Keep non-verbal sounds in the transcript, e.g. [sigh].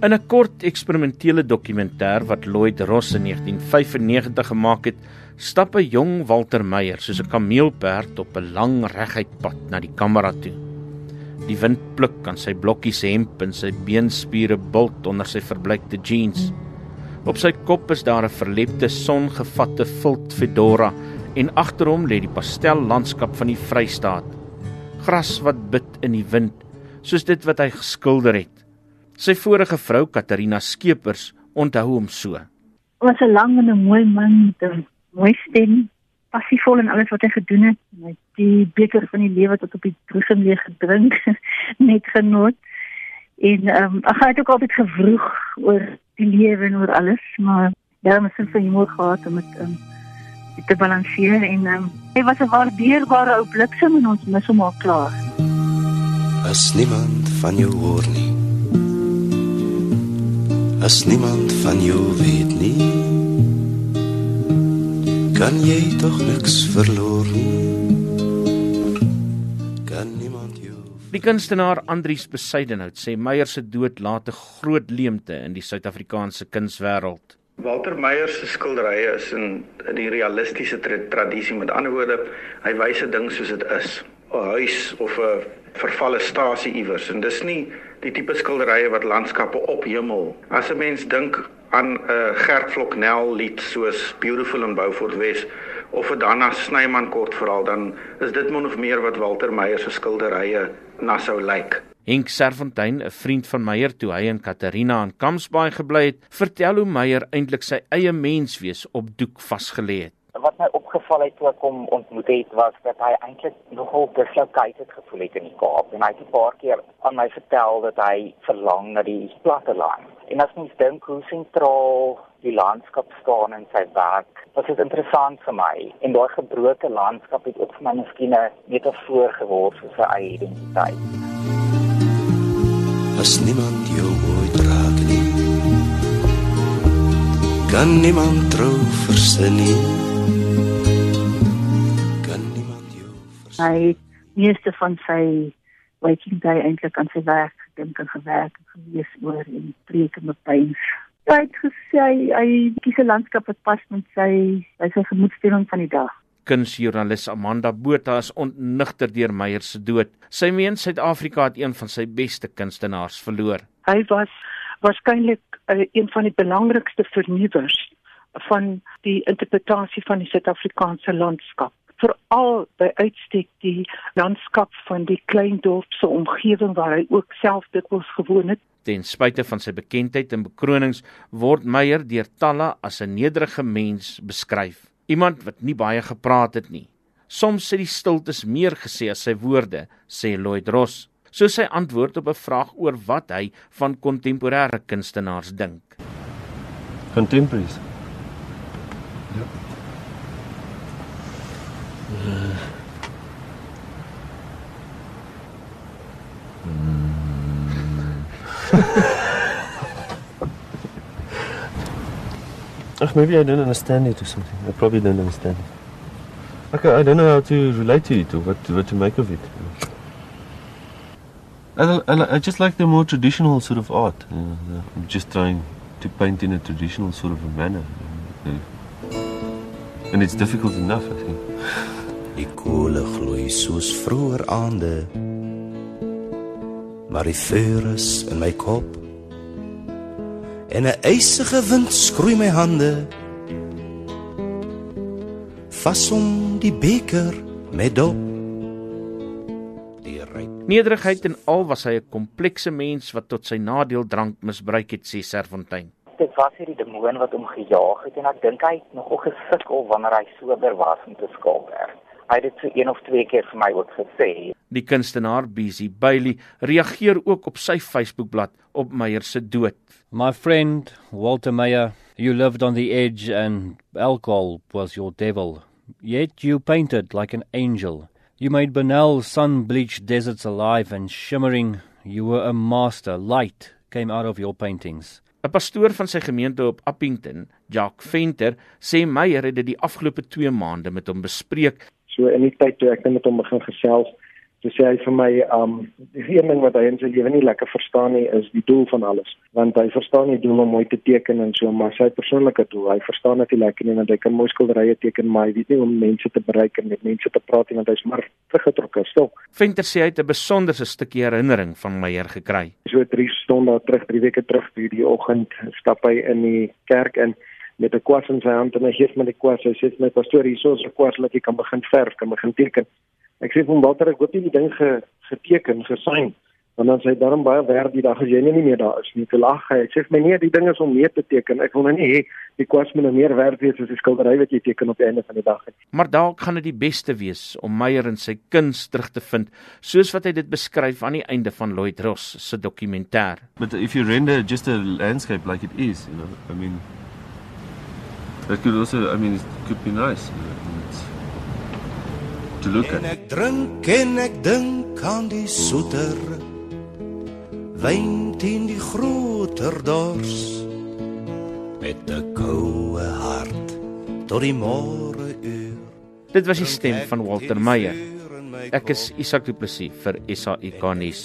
In 'n kort eksperimentele dokumentêr wat Lloyd Ross in 1995 gemaak het, stap 'n jong Walter Meyer soos 'n kameelperd op 'n lang reguit pad na die kamera toe. Die wind pluk aan sy blokkies hemp en sy beenspiere bult onder sy verbleikte jeans. Op sy kop is daar 'n verlepte songevatte vilt fedora en agter hom lê die pastellandskap van die Vrystaat. Gras wat bid in die wind, soos dit wat hy geskilder het. Sy vorige vrou Katarina Skeepers onthou hom so. Was 'n lang en 'n mooi man met 'n mooi stem, passievol in alles wat hy gedoen het. Hy het die beker van die lewe tot op die boesem leeg gedrink, [laughs] net genoot. En ehm um, hy het ook altyd gevroeg oor die lewe en oor alles, maar daar moes hy humor gehad om dit um, te balanseer en um, hy was 'n waardeerbare ou bliksem en ons mis hom al klaar. As niemand van jou hoor nie as niemand van jou weet nie. Kan jy tog niks verloor nie? Kan niemand jou Die kunstenaar Andrius Besuidenhout sê Meyer se dood laat 'n groot leemte in die Suid-Afrikaanse kunswêreld. Walter Meyer se skilderye is in die realistiese tra tradisie met ander woorde hy wys 'n ding soos dit is 'n huis of 'n vervalle stasie iewers. En dis nie die tipe skilderye wat landskappe op hemel. As 'n mens dink aan 'n uh, Gert Floknel lied soos Beautiful in Beaufort West of 'n Dana Snyman kortverhaal, dan is dit min of meer wat Walter Meyer se skilderye na sou lyk. Henk Serfontein, 'n vriend van Meyer toe hy en Katarina aan Kamsbaai gebly het, vertel hoe Meyer eintlik sy eie menswees op doek vasgelê het wat my opgeval het toe ek hom ontmoet het was dat hy eintlik nogal dislocated gevoel het in die Kaap en hy het 'n paar keer aan my vertel dat hy verlang na die platte land. En as mens dink hoe sentraal die landskap staan in sy werk, was dit interessant vir my. En daai gebroke landskap het ook vir my miskien 'n metafoor geword vir sy eie identiteit. As niemand jou ooit raak nie, kan niemand trou versin nie. Hy meeste van sy waking day eintlik aan sy werk gedink en gewerk en gelees oor en preek en bepeins. Hy het gesê hy kies 'n landskap wat pas met sy by sy gemoedstoestand van die dag. Kunsjoernalis Amanda Botha is ontnigter deur Meyer se dood. Sy meen Suid-Afrika het een van sy beste kunstenaars verloor. Hy was waarskynlik uh, een van die belangrikste vernuwers van die interpretasie van die Suid-Afrikaanse landskap veral by uitstek die landskap van die klein dorpse omgewing waar hy ook self dikwels gewoon het. Ten spyte van sy bekendheid en bekronings word Meyer deur talle as 'n nederige mens beskryf. Iemand wat nie baie gepraat het nie. Soms sê die stiltes meer gesê as sy woorde, sê Lloyd Ross. So sy antwoord op 'n vraag oor wat hy van kontemporêre kunstenaars dink. Contemporaries. Ach, maybe I don't understand it or something. I probably don't understand it. Okay, I don't know how to relate to it or what, what to make of it. I, I, I just like the more traditional sort of art. You know, I'm just trying to paint in a traditional sort of a manner. Uh, And it's difficult enough, I think. Die koele gloei soos vroeër aande. Maar die vuur is in my kop. En 'n ysige wind skroei my hande. Vas om die beker met dop. Nederigheid en al was hy 'n komplekse mens wat tot sy nadeel drank misbruik het, sê Serfontein. Dit was hierdie demoon wat hom gejaag het en ek dink hy het nogal gesukkel wanneer hy sober was om te skilder. Hy het dit so een of twee keer vir my ook gesê. Die kunstenaar Busy Bailey reageer ook op sy Facebookblad op Meyer se dood. My friend Walter Meyer, you lived on the edge and alcohol was your devil. Yet you painted like an angel. You made banal sun-bleached deserts alive and shimmering. You were a master. Light came out of your paintings. 'n Pastoor van sy gemeente op Appington, Jacques Venter, sê Meyer het dit die afgelope 2 maande met hom bespreek. So in die tyd toe ek met hom begin gesels, Toe sê hy vir my, um die een ding wat hy in sy lewe nie lekker verstaan nie is die doel van alles, want hy verstaan nie doel om mooi te teken en so maar sy persoonlike doel. Hy verstaan dit nie lekker nie want hy kan mooi skilderye teken, maar hy weet nie hoe om mense te bereik en met mense te praat nie want hy's maar teruggetrokke, stil. Venter sê hy het 'n besonderse stukkie herinnering van Meyer gekry. So 3 stonde terug, 3 weke terug, hierdie oggend stap hy in die kerk in met 'n kwas in sy hand en hy gee my die kwas. Hy sê my pastoor, hier is 'n kwas wat jy kan begin verf, kan begin teken. Ek sê hom watter ek hoop jy die ding ge, geteken, gesign. Want dan sê hy daarom baie werd die dag as jy nie meer daar is nie. Te lag hy. Ek sê my nee, die ding is om mee te teken. Ek wil nou nie hê die kwas moet nou meer werd wees as die skildery wat jy teken op die einde van die dag. Maar dalk gaan dit die beste wees om Meyer in sy kuns terug te vind, soos wat hy dit beskryf aan die einde van Lloyd Ross se dokumentêr. But if you render just a landscape like it is, you know, I mean that could also I mean it could be nice you know, to look en at. ek drink en ek dink aan die soeter wyn teen die groter dors met 'n koue hart tot die môre uur Dit was die stem van Walter Meyer. Ek is Isak Du Plessis vir SAK nuus.